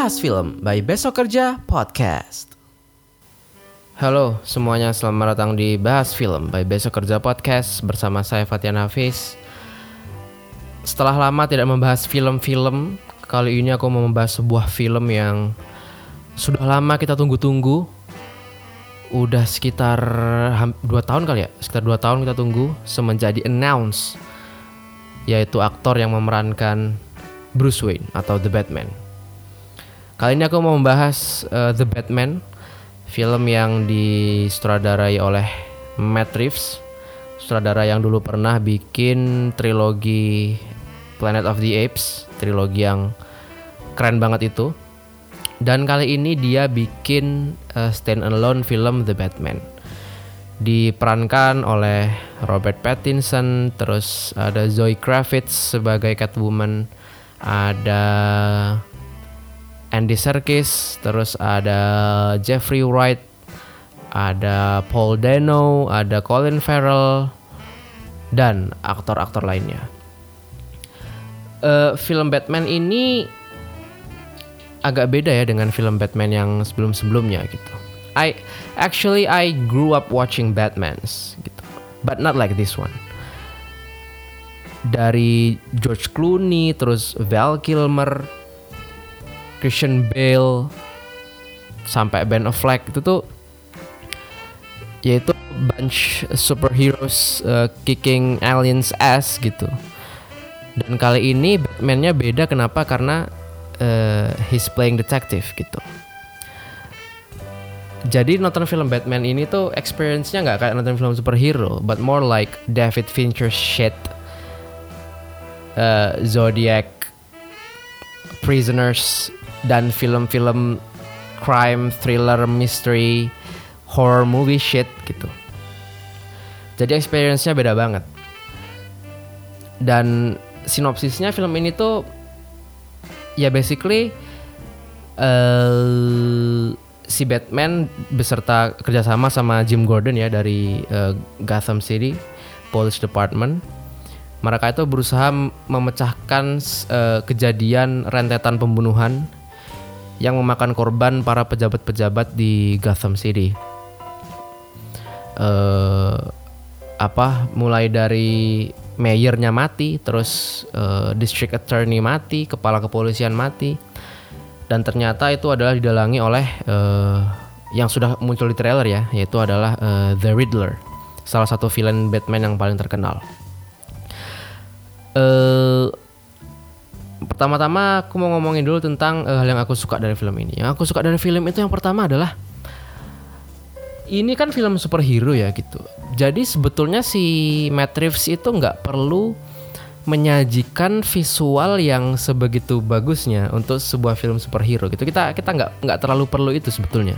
Bahas Film by Besok Kerja Podcast. Halo semuanya, selamat datang di Bahas Film by Besok Kerja Podcast bersama saya Fatian Hafiz. Setelah lama tidak membahas film-film, kali ini aku mau membahas sebuah film yang sudah lama kita tunggu-tunggu. Udah sekitar 2 tahun kali ya, sekitar 2 tahun kita tunggu semenjak di announce yaitu aktor yang memerankan Bruce Wayne atau The Batman. Kali ini aku mau membahas uh, The Batman, film yang disutradarai oleh Matt Reeves, sutradara yang dulu pernah bikin trilogi Planet of the Apes, trilogi yang keren banget itu. Dan kali ini dia bikin uh, stand alone film The Batman. Diperankan oleh Robert Pattinson, terus ada Zoe Kravitz sebagai Catwoman, ada Andy Serkis, terus ada Jeffrey Wright, ada Paul Dano, ada Colin Farrell, dan aktor-aktor lainnya. Uh, film Batman ini agak beda ya dengan film Batman yang sebelum-sebelumnya gitu. I actually I grew up watching Batmans gitu, but not like this one. Dari George Clooney, terus Val Kilmer, Christian Bale sampai Ben Affleck itu tuh yaitu bunch superheroes uh, kicking aliens ass gitu. Dan kali ini Batman-nya beda kenapa? Karena uh, he's playing detective gitu. Jadi nonton film Batman ini tuh experience-nya nggak kayak nonton film superhero, but more like David Fincher shit, uh, Zodiac, Prisoners, dan film-film crime, thriller, mystery, horror movie shit gitu. Jadi experience-nya beda banget. Dan sinopsisnya film ini tuh ya basically uh, si Batman beserta kerjasama sama Jim Gordon ya dari uh, Gotham City Police Department mereka itu berusaha memecahkan uh, kejadian rentetan pembunuhan yang memakan korban para pejabat-pejabat di Gotham City. Uh, apa mulai dari mayornya mati, terus uh, district attorney mati, kepala kepolisian mati, dan ternyata itu adalah didalangi oleh uh, yang sudah muncul di trailer ya, yaitu adalah uh, The Riddler, salah satu villain Batman yang paling terkenal. Uh, pertama-tama aku mau ngomongin dulu tentang uh, hal yang aku suka dari film ini. Yang aku suka dari film itu yang pertama adalah ini kan film superhero ya gitu. Jadi sebetulnya si Matt Reeves itu nggak perlu menyajikan visual yang sebegitu bagusnya untuk sebuah film superhero gitu. Kita kita nggak nggak terlalu perlu itu sebetulnya.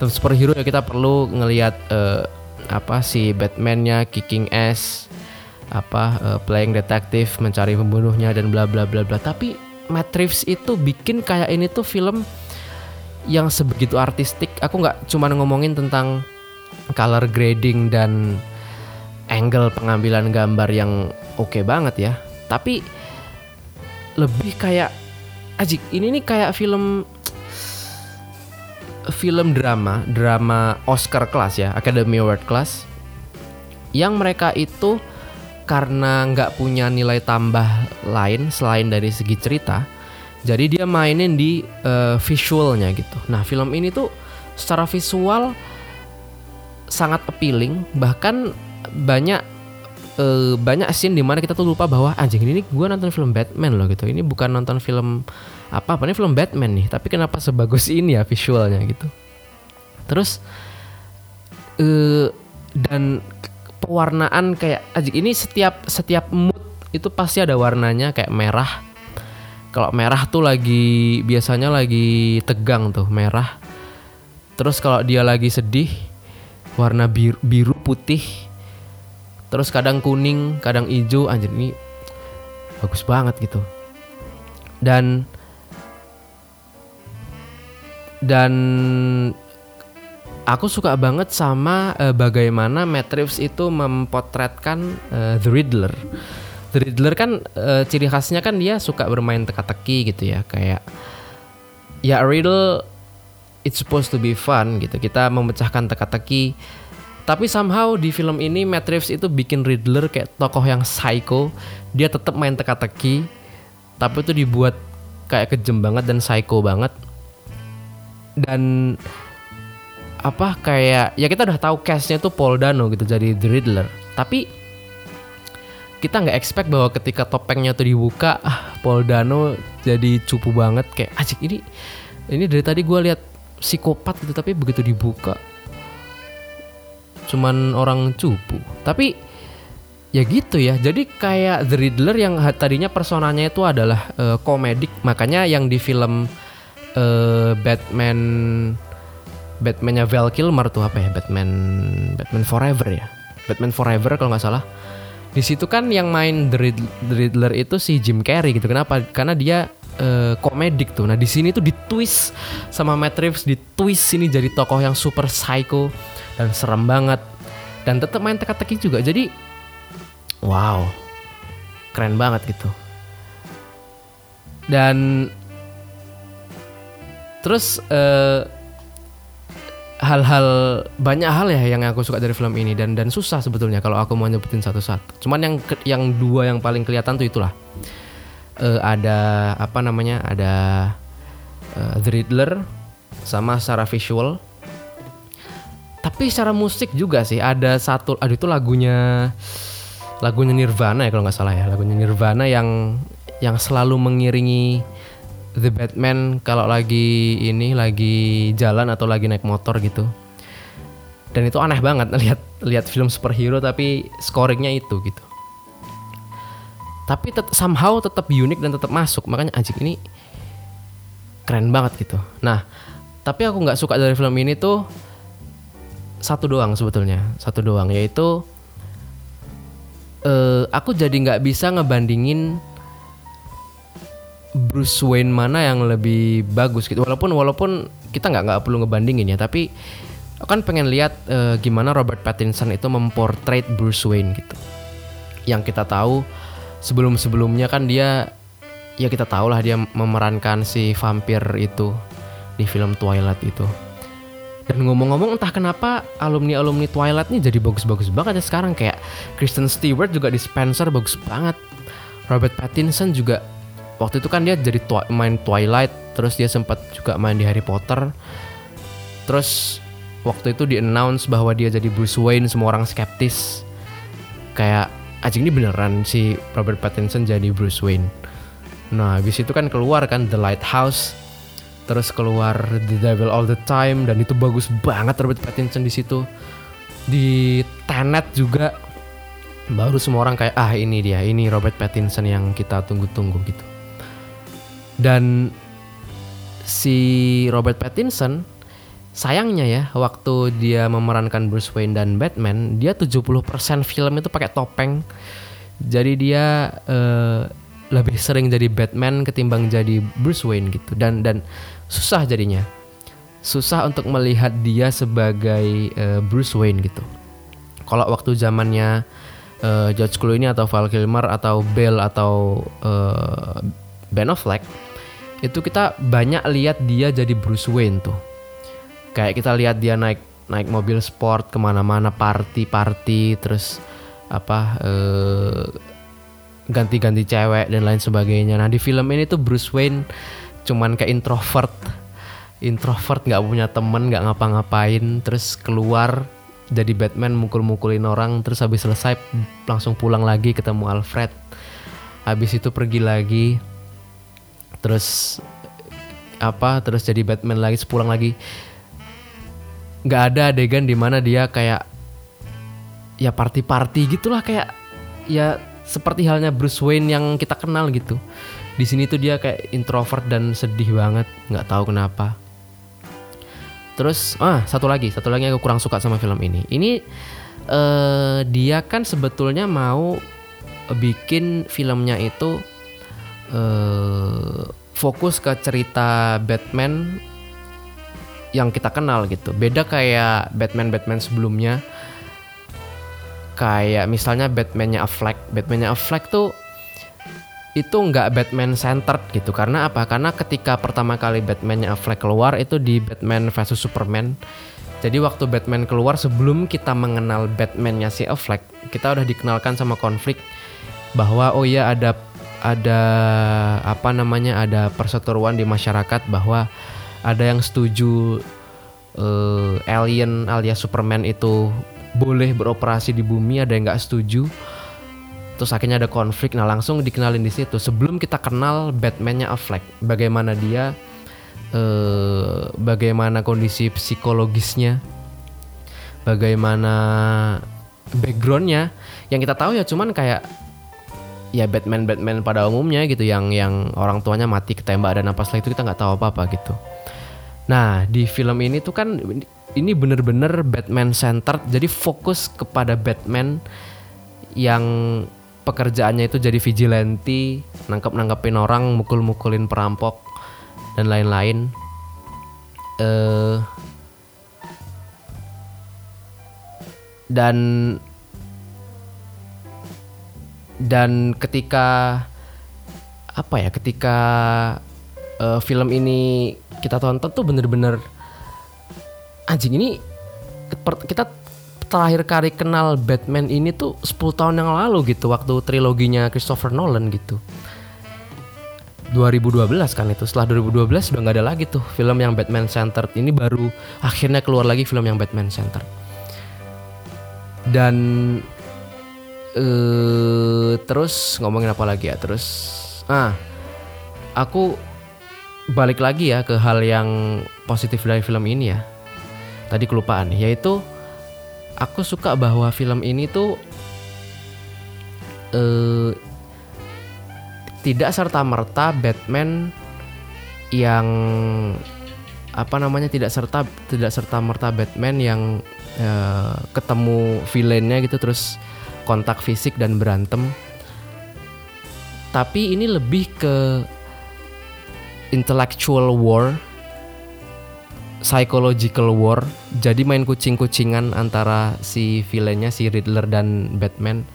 Film superhero ya kita perlu ngelihat uh, apa si Batman-nya kicking ass apa uh, playing detektif mencari pembunuhnya dan bla bla bla bla. Tapi Matt Reeves itu bikin kayak ini tuh film yang sebegitu artistik. Aku nggak cuma ngomongin tentang color grading dan angle pengambilan gambar yang oke okay banget ya. Tapi lebih kayak ajik ini nih kayak film film drama drama Oscar kelas ya Academy Award kelas yang mereka itu karena nggak punya nilai tambah lain selain dari segi cerita jadi dia mainin di uh, visualnya gitu. Nah film ini tuh secara visual sangat appealing bahkan banyak uh, banyak scene di mana kita tuh lupa bahwa anjing ini gue nonton film Batman loh gitu. Ini bukan nonton film apa apa ini film Batman nih tapi kenapa sebagus ini ya visualnya gitu. Terus uh, dan pewarnaan kayak ini setiap setiap mood itu pasti ada warnanya kayak merah. Kalau merah tuh lagi biasanya lagi tegang tuh merah. Terus kalau dia lagi sedih warna biru, biru putih. Terus kadang kuning, kadang hijau. Anjir ini bagus banget gitu. Dan dan aku suka banget sama uh, bagaimana Matt Reeves itu mempotretkan uh, The Riddler. The Riddler kan uh, ciri khasnya kan dia suka bermain teka-teki gitu ya, kayak ya riddle it's supposed to be fun gitu. Kita memecahkan teka-teki. Tapi somehow di film ini Matt Reeves itu bikin Riddler kayak tokoh yang psycho. Dia tetap main teka-teki, tapi itu dibuat kayak kejem banget dan psycho banget. Dan apa kayak ya kita udah tahu castnya tuh Paul Dano gitu jadi The Riddler. Tapi kita nggak expect bahwa ketika topengnya tuh dibuka, ah, Paul Dano jadi cupu banget kayak ajik ini ini dari tadi gue lihat psikopat gitu tapi begitu dibuka cuman orang cupu tapi ya gitu ya jadi kayak The Riddler yang tadinya personanya itu adalah uh, komedik makanya yang di film uh, Batman Batmannya Val Kilmer tuh apa ya? Batman Batman Forever ya? Batman Forever kalau nggak salah. Di situ kan yang main The Riddler, The Riddler itu si Jim Carrey gitu. Kenapa? Karena dia uh, komedik tuh. Nah di sini tuh ditwist sama Matt Reeves, ditwist ini jadi tokoh yang super psycho dan serem banget. Dan tetap main teka-teki juga. Jadi wow, keren banget gitu. Dan terus uh, hal-hal banyak hal ya yang aku suka dari film ini dan dan susah sebetulnya kalau aku mau nyebutin satu-satu. Cuman yang yang dua yang paling kelihatan tuh itulah. Uh, ada apa namanya ada uh, The Riddler sama secara visual. Tapi secara musik juga sih ada satu aduh itu lagunya lagunya Nirvana ya kalau nggak salah ya. Lagunya Nirvana yang yang selalu mengiringi The Batman kalau lagi ini lagi jalan atau lagi naik motor gitu. Dan itu aneh banget lihat lihat film superhero tapi scoringnya itu gitu. Tapi tet somehow tetap unik dan tetap masuk. Makanya anjing ini keren banget gitu. Nah tapi aku nggak suka dari film ini tuh satu doang sebetulnya satu doang yaitu uh, aku jadi nggak bisa ngebandingin Bruce Wayne mana yang lebih bagus gitu walaupun walaupun kita nggak nggak perlu ngebandingin ya tapi kan pengen lihat uh, gimana Robert Pattinson itu memportrait Bruce Wayne gitu yang kita tahu sebelum-sebelumnya kan dia ya kita tahu lah dia memerankan si vampir itu di film Twilight itu. Dan ngomong-ngomong entah kenapa alumni-alumni Twilight ini jadi bagus-bagus banget ya sekarang kayak Kristen Stewart juga di Spencer bagus banget. Robert Pattinson juga waktu itu kan dia jadi twi main Twilight terus dia sempat juga main di Harry Potter. Terus waktu itu di announce bahwa dia jadi Bruce Wayne semua orang skeptis. Kayak anjing ini beneran si Robert Pattinson jadi Bruce Wayne. Nah, habis itu kan keluar kan The Lighthouse, terus keluar The Devil All the Time dan itu bagus banget Robert Pattinson di situ. Di Tenet juga baru semua orang kayak ah ini dia, ini Robert Pattinson yang kita tunggu-tunggu gitu. Dan si Robert Pattinson sayangnya ya waktu dia memerankan Bruce Wayne dan Batman dia 70% film itu pakai topeng. Jadi dia uh, lebih sering jadi Batman ketimbang jadi Bruce Wayne gitu. Dan dan susah jadinya. Susah untuk melihat dia sebagai uh, Bruce Wayne gitu. Kalau waktu zamannya uh, George Clooney atau Val Kilmer atau Bale atau uh, Ben Affleck itu kita banyak lihat dia jadi Bruce Wayne tuh. Kayak kita lihat dia naik naik mobil sport ke mana-mana party party terus apa eh, ganti-ganti cewek dan lain sebagainya. Nah di film ini tuh Bruce Wayne cuman kayak introvert. Introvert nggak punya temen nggak ngapa-ngapain terus keluar jadi Batman mukul-mukulin orang terus habis selesai langsung pulang lagi ketemu Alfred. Habis itu pergi lagi terus apa terus jadi Batman lagi sepulang lagi nggak ada adegan di mana dia kayak ya party-party gitulah kayak ya seperti halnya Bruce Wayne yang kita kenal gitu. Di sini tuh dia kayak introvert dan sedih banget, nggak tahu kenapa. Terus ah satu lagi, satu lagi aku kurang suka sama film ini. Ini uh, dia kan sebetulnya mau bikin filmnya itu uh, fokus ke cerita Batman yang kita kenal gitu. Beda kayak Batman-Batman sebelumnya. Kayak misalnya Batman-nya Affleck. Batman-nya Affleck tuh itu nggak Batman centered gitu karena apa? Karena ketika pertama kali Batman-nya Affleck keluar itu di Batman versus Superman. Jadi waktu Batman keluar sebelum kita mengenal Batman-nya si Affleck, kita udah dikenalkan sama konflik bahwa oh iya ada ada apa namanya ada perseteruan di masyarakat bahwa ada yang setuju uh, alien alias Superman itu boleh beroperasi di bumi, ada yang nggak setuju. Terus akhirnya ada konflik. Nah langsung dikenalin di situ. Sebelum kita kenal Batman-nya Affleck bagaimana dia eh, bagaimana kondisi psikologisnya bagaimana backgroundnya yang kita tahu ya cuman kayak ya Batman Batman pada umumnya gitu yang yang orang tuanya mati ketembak dan apa setelah itu kita nggak tahu apa apa gitu nah di film ini tuh kan ini bener-bener Batman center jadi fokus kepada Batman yang pekerjaannya itu jadi vigilante, nangkep nangkepin orang, mukul-mukulin perampok dan lain-lain. Uh, dan dan ketika apa ya ketika uh, film ini kita tonton tuh bener-bener anjing ini kita terakhir kali kenal Batman ini tuh 10 tahun yang lalu gitu waktu triloginya Christopher Nolan gitu. 2012 kan itu setelah 2012 udah nggak ada lagi tuh film yang Batman Center ini baru akhirnya keluar lagi film yang Batman Center dan uh, terus ngomongin apa lagi ya? Terus ah aku balik lagi ya ke hal yang positif dari film ini ya. Tadi kelupaan yaitu aku suka bahwa film ini tuh uh, tidak serta merta Batman yang apa namanya tidak serta tidak serta merta Batman yang uh, ketemu villainnya gitu terus kontak fisik dan berantem. Tapi ini lebih ke intellectual war psychological war. Jadi main kucing-kucingan antara si villainnya si Riddler dan Batman.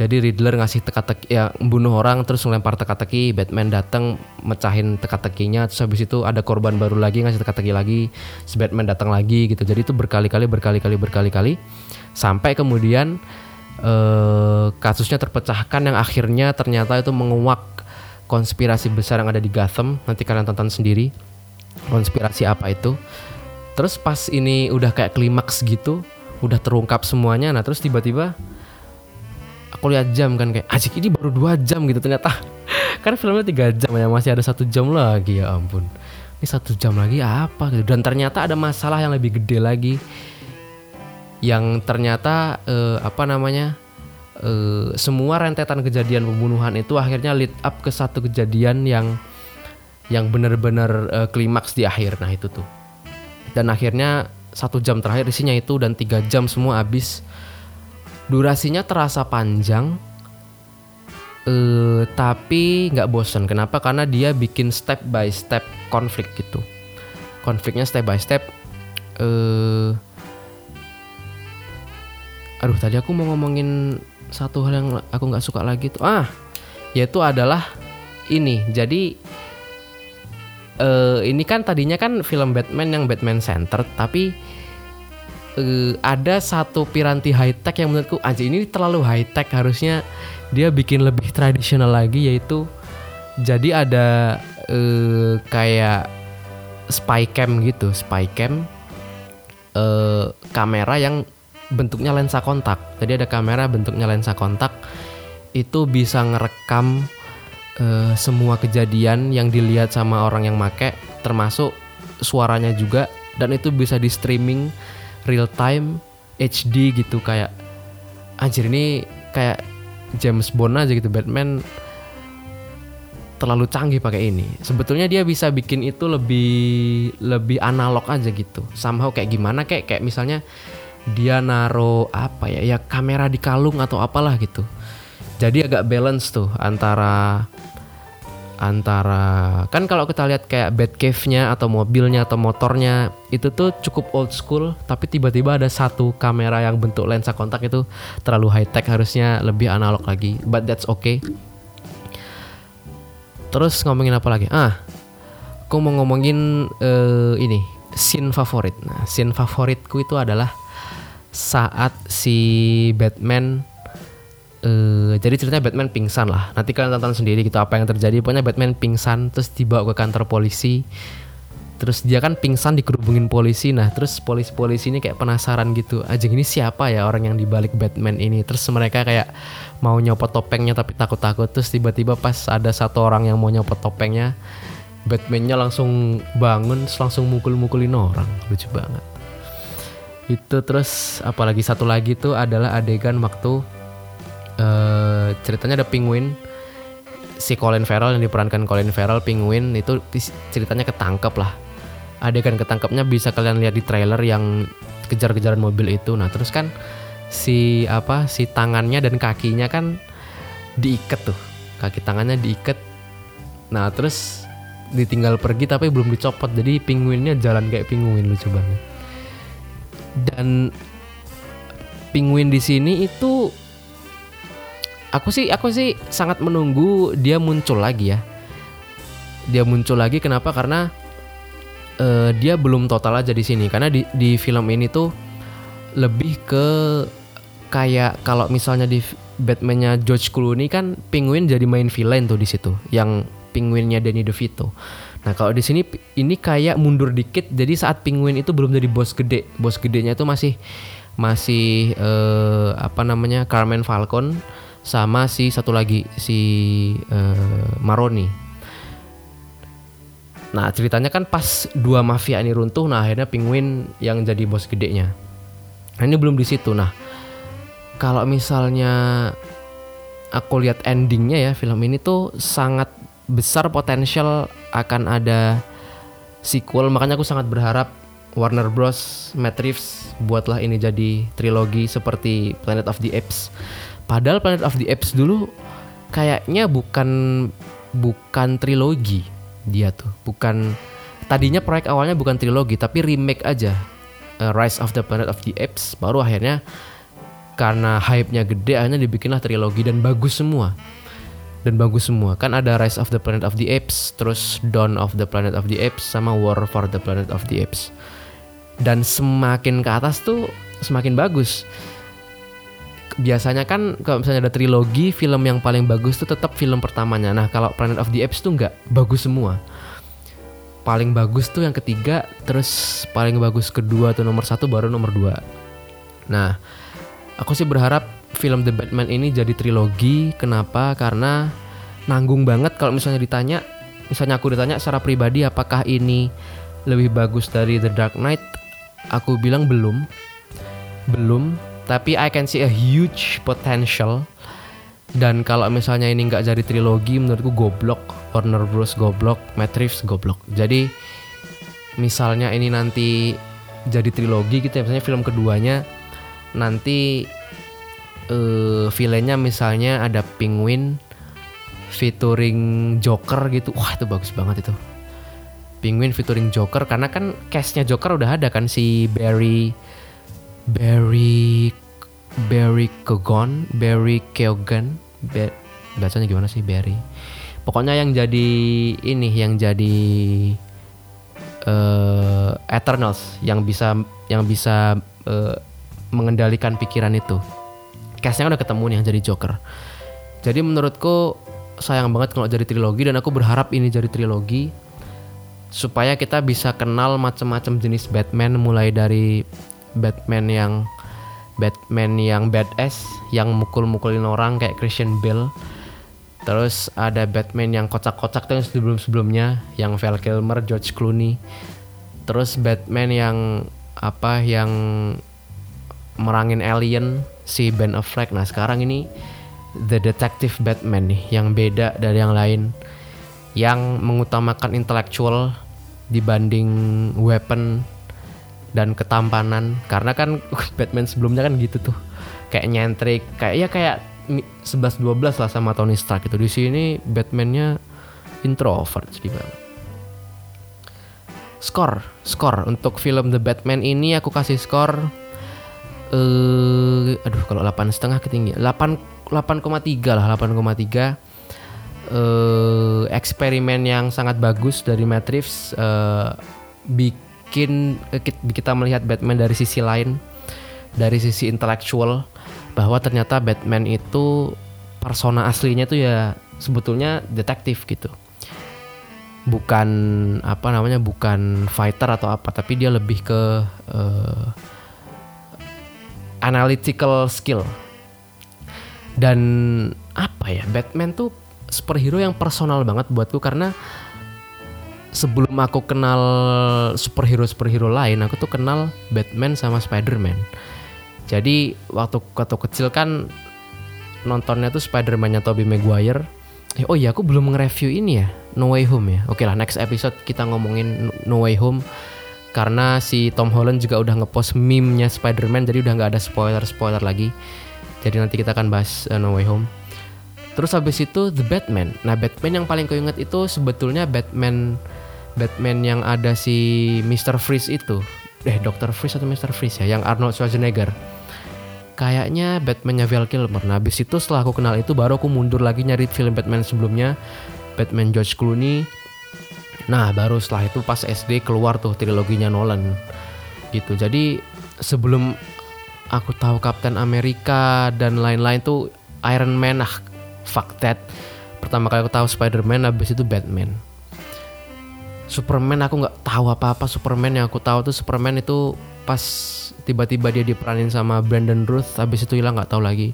Jadi Riddler ngasih teka-teki ya membunuh orang terus ngelempar teka-teki Batman datang mecahin teka-tekinya terus habis itu ada korban baru lagi ngasih teka-teki lagi si Batman datang lagi gitu. Jadi itu berkali-kali berkali-kali berkali-kali. Sampai kemudian eh, kasusnya terpecahkan yang akhirnya ternyata itu menguak konspirasi besar yang ada di Gotham. Nanti kalian tonton sendiri konspirasi apa itu. Terus pas ini udah kayak klimaks gitu udah terungkap semuanya nah terus tiba-tiba aku lihat jam kan kayak ajik ini baru dua jam gitu ternyata. Kan filmnya tiga jam ya masih ada satu jam lagi ya ampun. Ini satu jam lagi apa gitu? Dan ternyata ada masalah yang lebih gede lagi yang ternyata uh, apa namanya uh, semua rentetan kejadian pembunuhan itu akhirnya lead up ke satu kejadian yang yang benar-benar uh, klimaks di akhir. Nah itu tuh. Dan akhirnya satu jam terakhir isinya itu dan tiga jam semua habis. Durasinya terasa panjang uh, tapi nggak bosan kenapa? Karena dia bikin step by step konflik gitu. Konfliknya step by step uh, aduh tadi aku mau ngomongin satu hal yang aku nggak suka lagi tuh. Ah yaitu adalah ini. Jadi uh, ini kan tadinya kan film Batman yang Batman Center tapi uh, ada satu piranti high tech yang menurutku aja ini terlalu high tech harusnya dia bikin lebih tradisional lagi yaitu jadi ada uh, kayak spy cam gitu spy cam uh, kamera yang bentuknya lensa kontak jadi ada kamera bentuknya lensa kontak itu bisa ngerekam uh, semua kejadian yang dilihat sama orang yang make termasuk suaranya juga dan itu bisa di streaming real time HD gitu kayak anjir ini kayak James Bond aja gitu Batman terlalu canggih pakai ini. Sebetulnya dia bisa bikin itu lebih lebih analog aja gitu. Somehow kayak gimana kayak kayak misalnya dia naro apa ya ya kamera di kalung atau apalah gitu. Jadi agak balance tuh antara antara kan kalau kita lihat kayak bed cave-nya atau mobilnya atau motornya itu tuh cukup old school tapi tiba-tiba ada satu kamera yang bentuk lensa kontak itu terlalu high tech harusnya lebih analog lagi but that's okay Terus ngomongin apa lagi? Ah, aku mau ngomongin uh, ini scene favorit. Nah, scene favoritku itu adalah saat si Batman uh, jadi ceritanya Batman pingsan lah. Nanti kalian tonton sendiri gitu apa yang terjadi. Pokoknya Batman pingsan terus dibawa ke kantor polisi. Terus dia kan pingsan dikerubungin polisi. Nah, terus polisi-polisi ini kayak penasaran gitu. Aja ini siapa ya orang yang dibalik Batman ini? Terus mereka kayak mau nyopot topengnya tapi takut-takut. Terus tiba-tiba pas ada satu orang yang mau nyopot topengnya, Batmannya langsung bangun, langsung mukul-mukulin orang. Lucu banget. Itu terus apalagi satu lagi tuh adalah adegan waktu uh, ceritanya ada penguin. Si Colin Farrell yang diperankan Colin Farrell penguin itu ceritanya ketangkep lah. Adegan ketangkepnya bisa kalian lihat di trailer yang kejar-kejaran mobil itu. Nah terus kan si apa si tangannya dan kakinya kan diikat tuh. Kaki tangannya diikat. Nah terus ditinggal pergi tapi belum dicopot. Jadi penguinnya jalan kayak penguin lucu banget dan penguin di sini itu aku sih aku sih sangat menunggu dia muncul lagi ya. Dia muncul lagi kenapa? Karena uh, dia belum total aja di sini. Karena di di film ini tuh lebih ke kayak kalau misalnya di Batman-nya George Clooney kan Penguin jadi main villain tuh di situ. Yang Penguinnya Danny DeVito. Nah kalau di sini ini kayak mundur dikit jadi saat Penguin itu belum jadi bos gede bos gedenya itu masih masih uh, apa namanya Carmen Falcon sama si satu lagi si uh, Maroni Nah ceritanya kan pas dua mafia ini runtuh, nah akhirnya Penguin yang jadi bos gedenya. Nah ini belum di situ. Nah kalau misalnya aku lihat endingnya ya film ini tuh sangat besar potensial akan ada sequel. Makanya aku sangat berharap Warner Bros, Matt Reeves buatlah ini jadi trilogi seperti Planet of the Apes. Padahal Planet of the Apes dulu kayaknya bukan bukan trilogi dia tuh bukan tadinya proyek awalnya bukan trilogi tapi remake aja uh, Rise of the Planet of the Apes baru akhirnya karena hype-nya gede akhirnya dibikinlah trilogi dan bagus semua dan bagus semua. Kan ada Rise of the Planet of the Apes terus Dawn of the Planet of the Apes sama War for the Planet of the Apes. Dan semakin ke atas tuh semakin bagus. Biasanya kan kalau misalnya ada trilogi film yang paling bagus tuh tetap film pertamanya. Nah kalau Planet of the Apes tuh nggak. Bagus semua. Paling bagus tuh yang ketiga terus paling bagus kedua tuh nomor satu baru nomor dua. Nah aku sih berharap film The Batman ini jadi trilogi. Kenapa? Karena nanggung banget kalau misalnya ditanya. Misalnya aku ditanya secara pribadi apakah ini lebih bagus dari The Dark Knight? Aku bilang belum. Belum. Tapi I can see a huge potential. Dan kalau misalnya ini nggak jadi trilogi menurutku goblok. Warner Bros. goblok. Matrix goblok. Jadi misalnya ini nanti jadi trilogi gitu ya. Misalnya film keduanya nanti uh, villainnya misalnya ada Penguin featuring Joker gitu wah itu bagus banget itu Penguin featuring Joker karena kan castnya Joker udah ada kan si Barry Barry Barry Kegon, Barry Keoghan, Be, bacanya gimana sih Barry? Pokoknya yang jadi ini, yang jadi uh, Eternals, yang bisa yang bisa uh, mengendalikan pikiran itu. Castnya udah ketemu nih yang jadi Joker. Jadi menurutku sayang banget kalau jadi trilogi dan aku berharap ini jadi trilogi supaya kita bisa kenal macam-macam jenis Batman mulai dari Batman yang Batman yang badass yang mukul-mukulin orang kayak Christian Bale. Terus ada Batman yang kocak-kocak tuh yang sebelum-sebelumnya yang Val Kilmer, George Clooney. Terus Batman yang apa yang merangin alien si Ben Affleck. Nah sekarang ini The Detective Batman nih yang beda dari yang lain yang mengutamakan intelektual dibanding weapon dan ketampanan. Karena kan Batman sebelumnya kan gitu tuh kayak nyentrik kayak ya kayak 11 12 lah sama Tony Stark itu di sini Batmannya introvert sedih banget skor skor. Untuk film The Batman ini aku kasih skor eh uh, aduh kalau 8 setengah ketinggian 8 8,3 lah 8,3 uh, uh, eksperimen yang sangat bagus dari Matt Reeves uh, bikin uh, kita melihat Batman dari sisi lain, dari sisi intelektual bahwa ternyata Batman itu persona aslinya tuh ya sebetulnya detektif gitu. Bukan apa namanya bukan fighter atau apa, tapi dia lebih ke uh, analytical skill. Dan apa ya, Batman tuh superhero yang personal banget buatku karena sebelum aku kenal superhero superhero lain aku tuh kenal Batman sama Spiderman. Jadi waktu waktu kecil kan nontonnya tuh Spiderman-nya Tobey Maguire. Eh, oh iya aku belum nge-review ini ya No Way Home ya. Oke lah next episode kita ngomongin No Way Home karena si Tom Holland juga udah ngepost meme-nya Spider-Man jadi udah nggak ada spoiler-spoiler lagi. Jadi nanti kita akan bahas uh, No Way Home. Terus habis itu The Batman. Nah, Batman yang paling ingat itu sebetulnya Batman Batman yang ada si Mr. Freeze itu. Eh, Dr. Freeze atau Mr. Freeze ya, yang Arnold Schwarzenegger. Kayaknya Batmannya Val Kilmer. Nah, habis itu setelah aku kenal itu baru aku mundur lagi nyari film Batman sebelumnya. Batman George Clooney. Nah, baru setelah itu pas SD keluar tuh triloginya Nolan. Gitu. Jadi sebelum aku tahu Captain America dan lain-lain tuh Iron Man ah fuck that. Pertama kali aku tahu Spider-Man habis itu Batman. Superman aku nggak tahu apa-apa Superman yang aku tahu tuh. Superman itu pas tiba-tiba dia diperanin sama Brandon Ruth habis itu hilang nggak tahu lagi.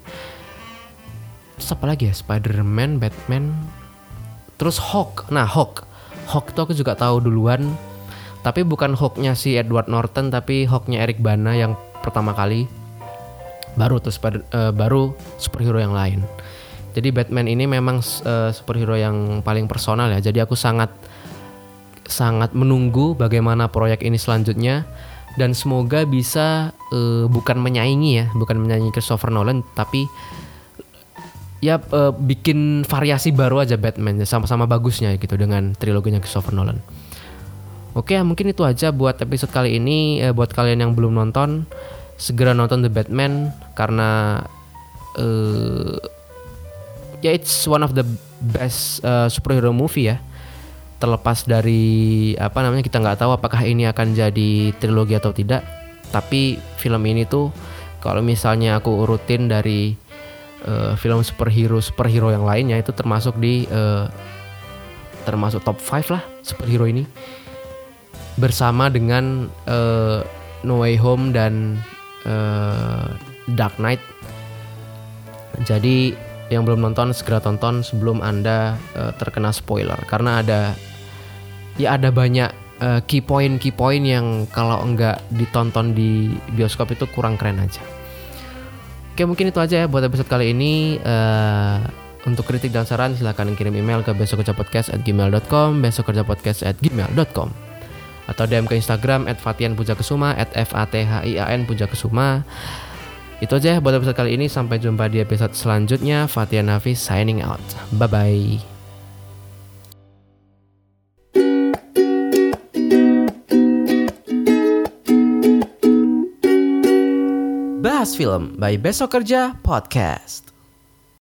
Terus apa lagi ya? Spider-Man Batman. Terus Hulk. Nah Hulk Hulk itu aku juga tahu duluan. Tapi bukan Hulknya si Edward Norton tapi Hulknya Eric Bana yang pertama kali. Baru tuh Spider, uh, baru superhero yang lain. Jadi Batman ini memang uh, superhero yang paling personal ya. Jadi aku sangat sangat menunggu bagaimana proyek ini selanjutnya. Dan semoga bisa uh, bukan menyaingi ya, bukan menyaingi Christopher Nolan tapi ya uh, bikin variasi baru aja Batman sama-sama bagusnya gitu dengan triloginya Christopher Nolan. Oke, mungkin itu aja buat episode kali ini. Eh, buat kalian yang belum nonton, segera nonton The Batman karena uh, ya it's one of the best uh, superhero movie ya terlepas dari apa namanya kita nggak tahu apakah ini akan jadi trilogi atau tidak tapi film ini tuh kalau misalnya aku urutin dari uh, film superhero superhero yang lainnya itu termasuk di uh, termasuk top 5 lah superhero ini. Bersama dengan uh, No Way Home dan uh, Dark Knight. Jadi yang belum nonton segera tonton sebelum anda uh, terkena spoiler. Karena ada ya ada banyak uh, key point key point yang kalau enggak ditonton di bioskop itu kurang keren aja. Oke mungkin itu aja ya buat episode kali ini. Uh, untuk kritik dan saran silahkan kirim email ke besokkerjapodcast@gmail.com besokkerjapodcast@gmail.com atau DM ke Instagram at Fatian Puja Kesuma at F A T H I A N Puja Kesuma itu aja buat episode kali ini. Sampai jumpa di episode selanjutnya. Fatia Nafis signing out. Bye-bye. Bahas Film by Besok Kerja Podcast.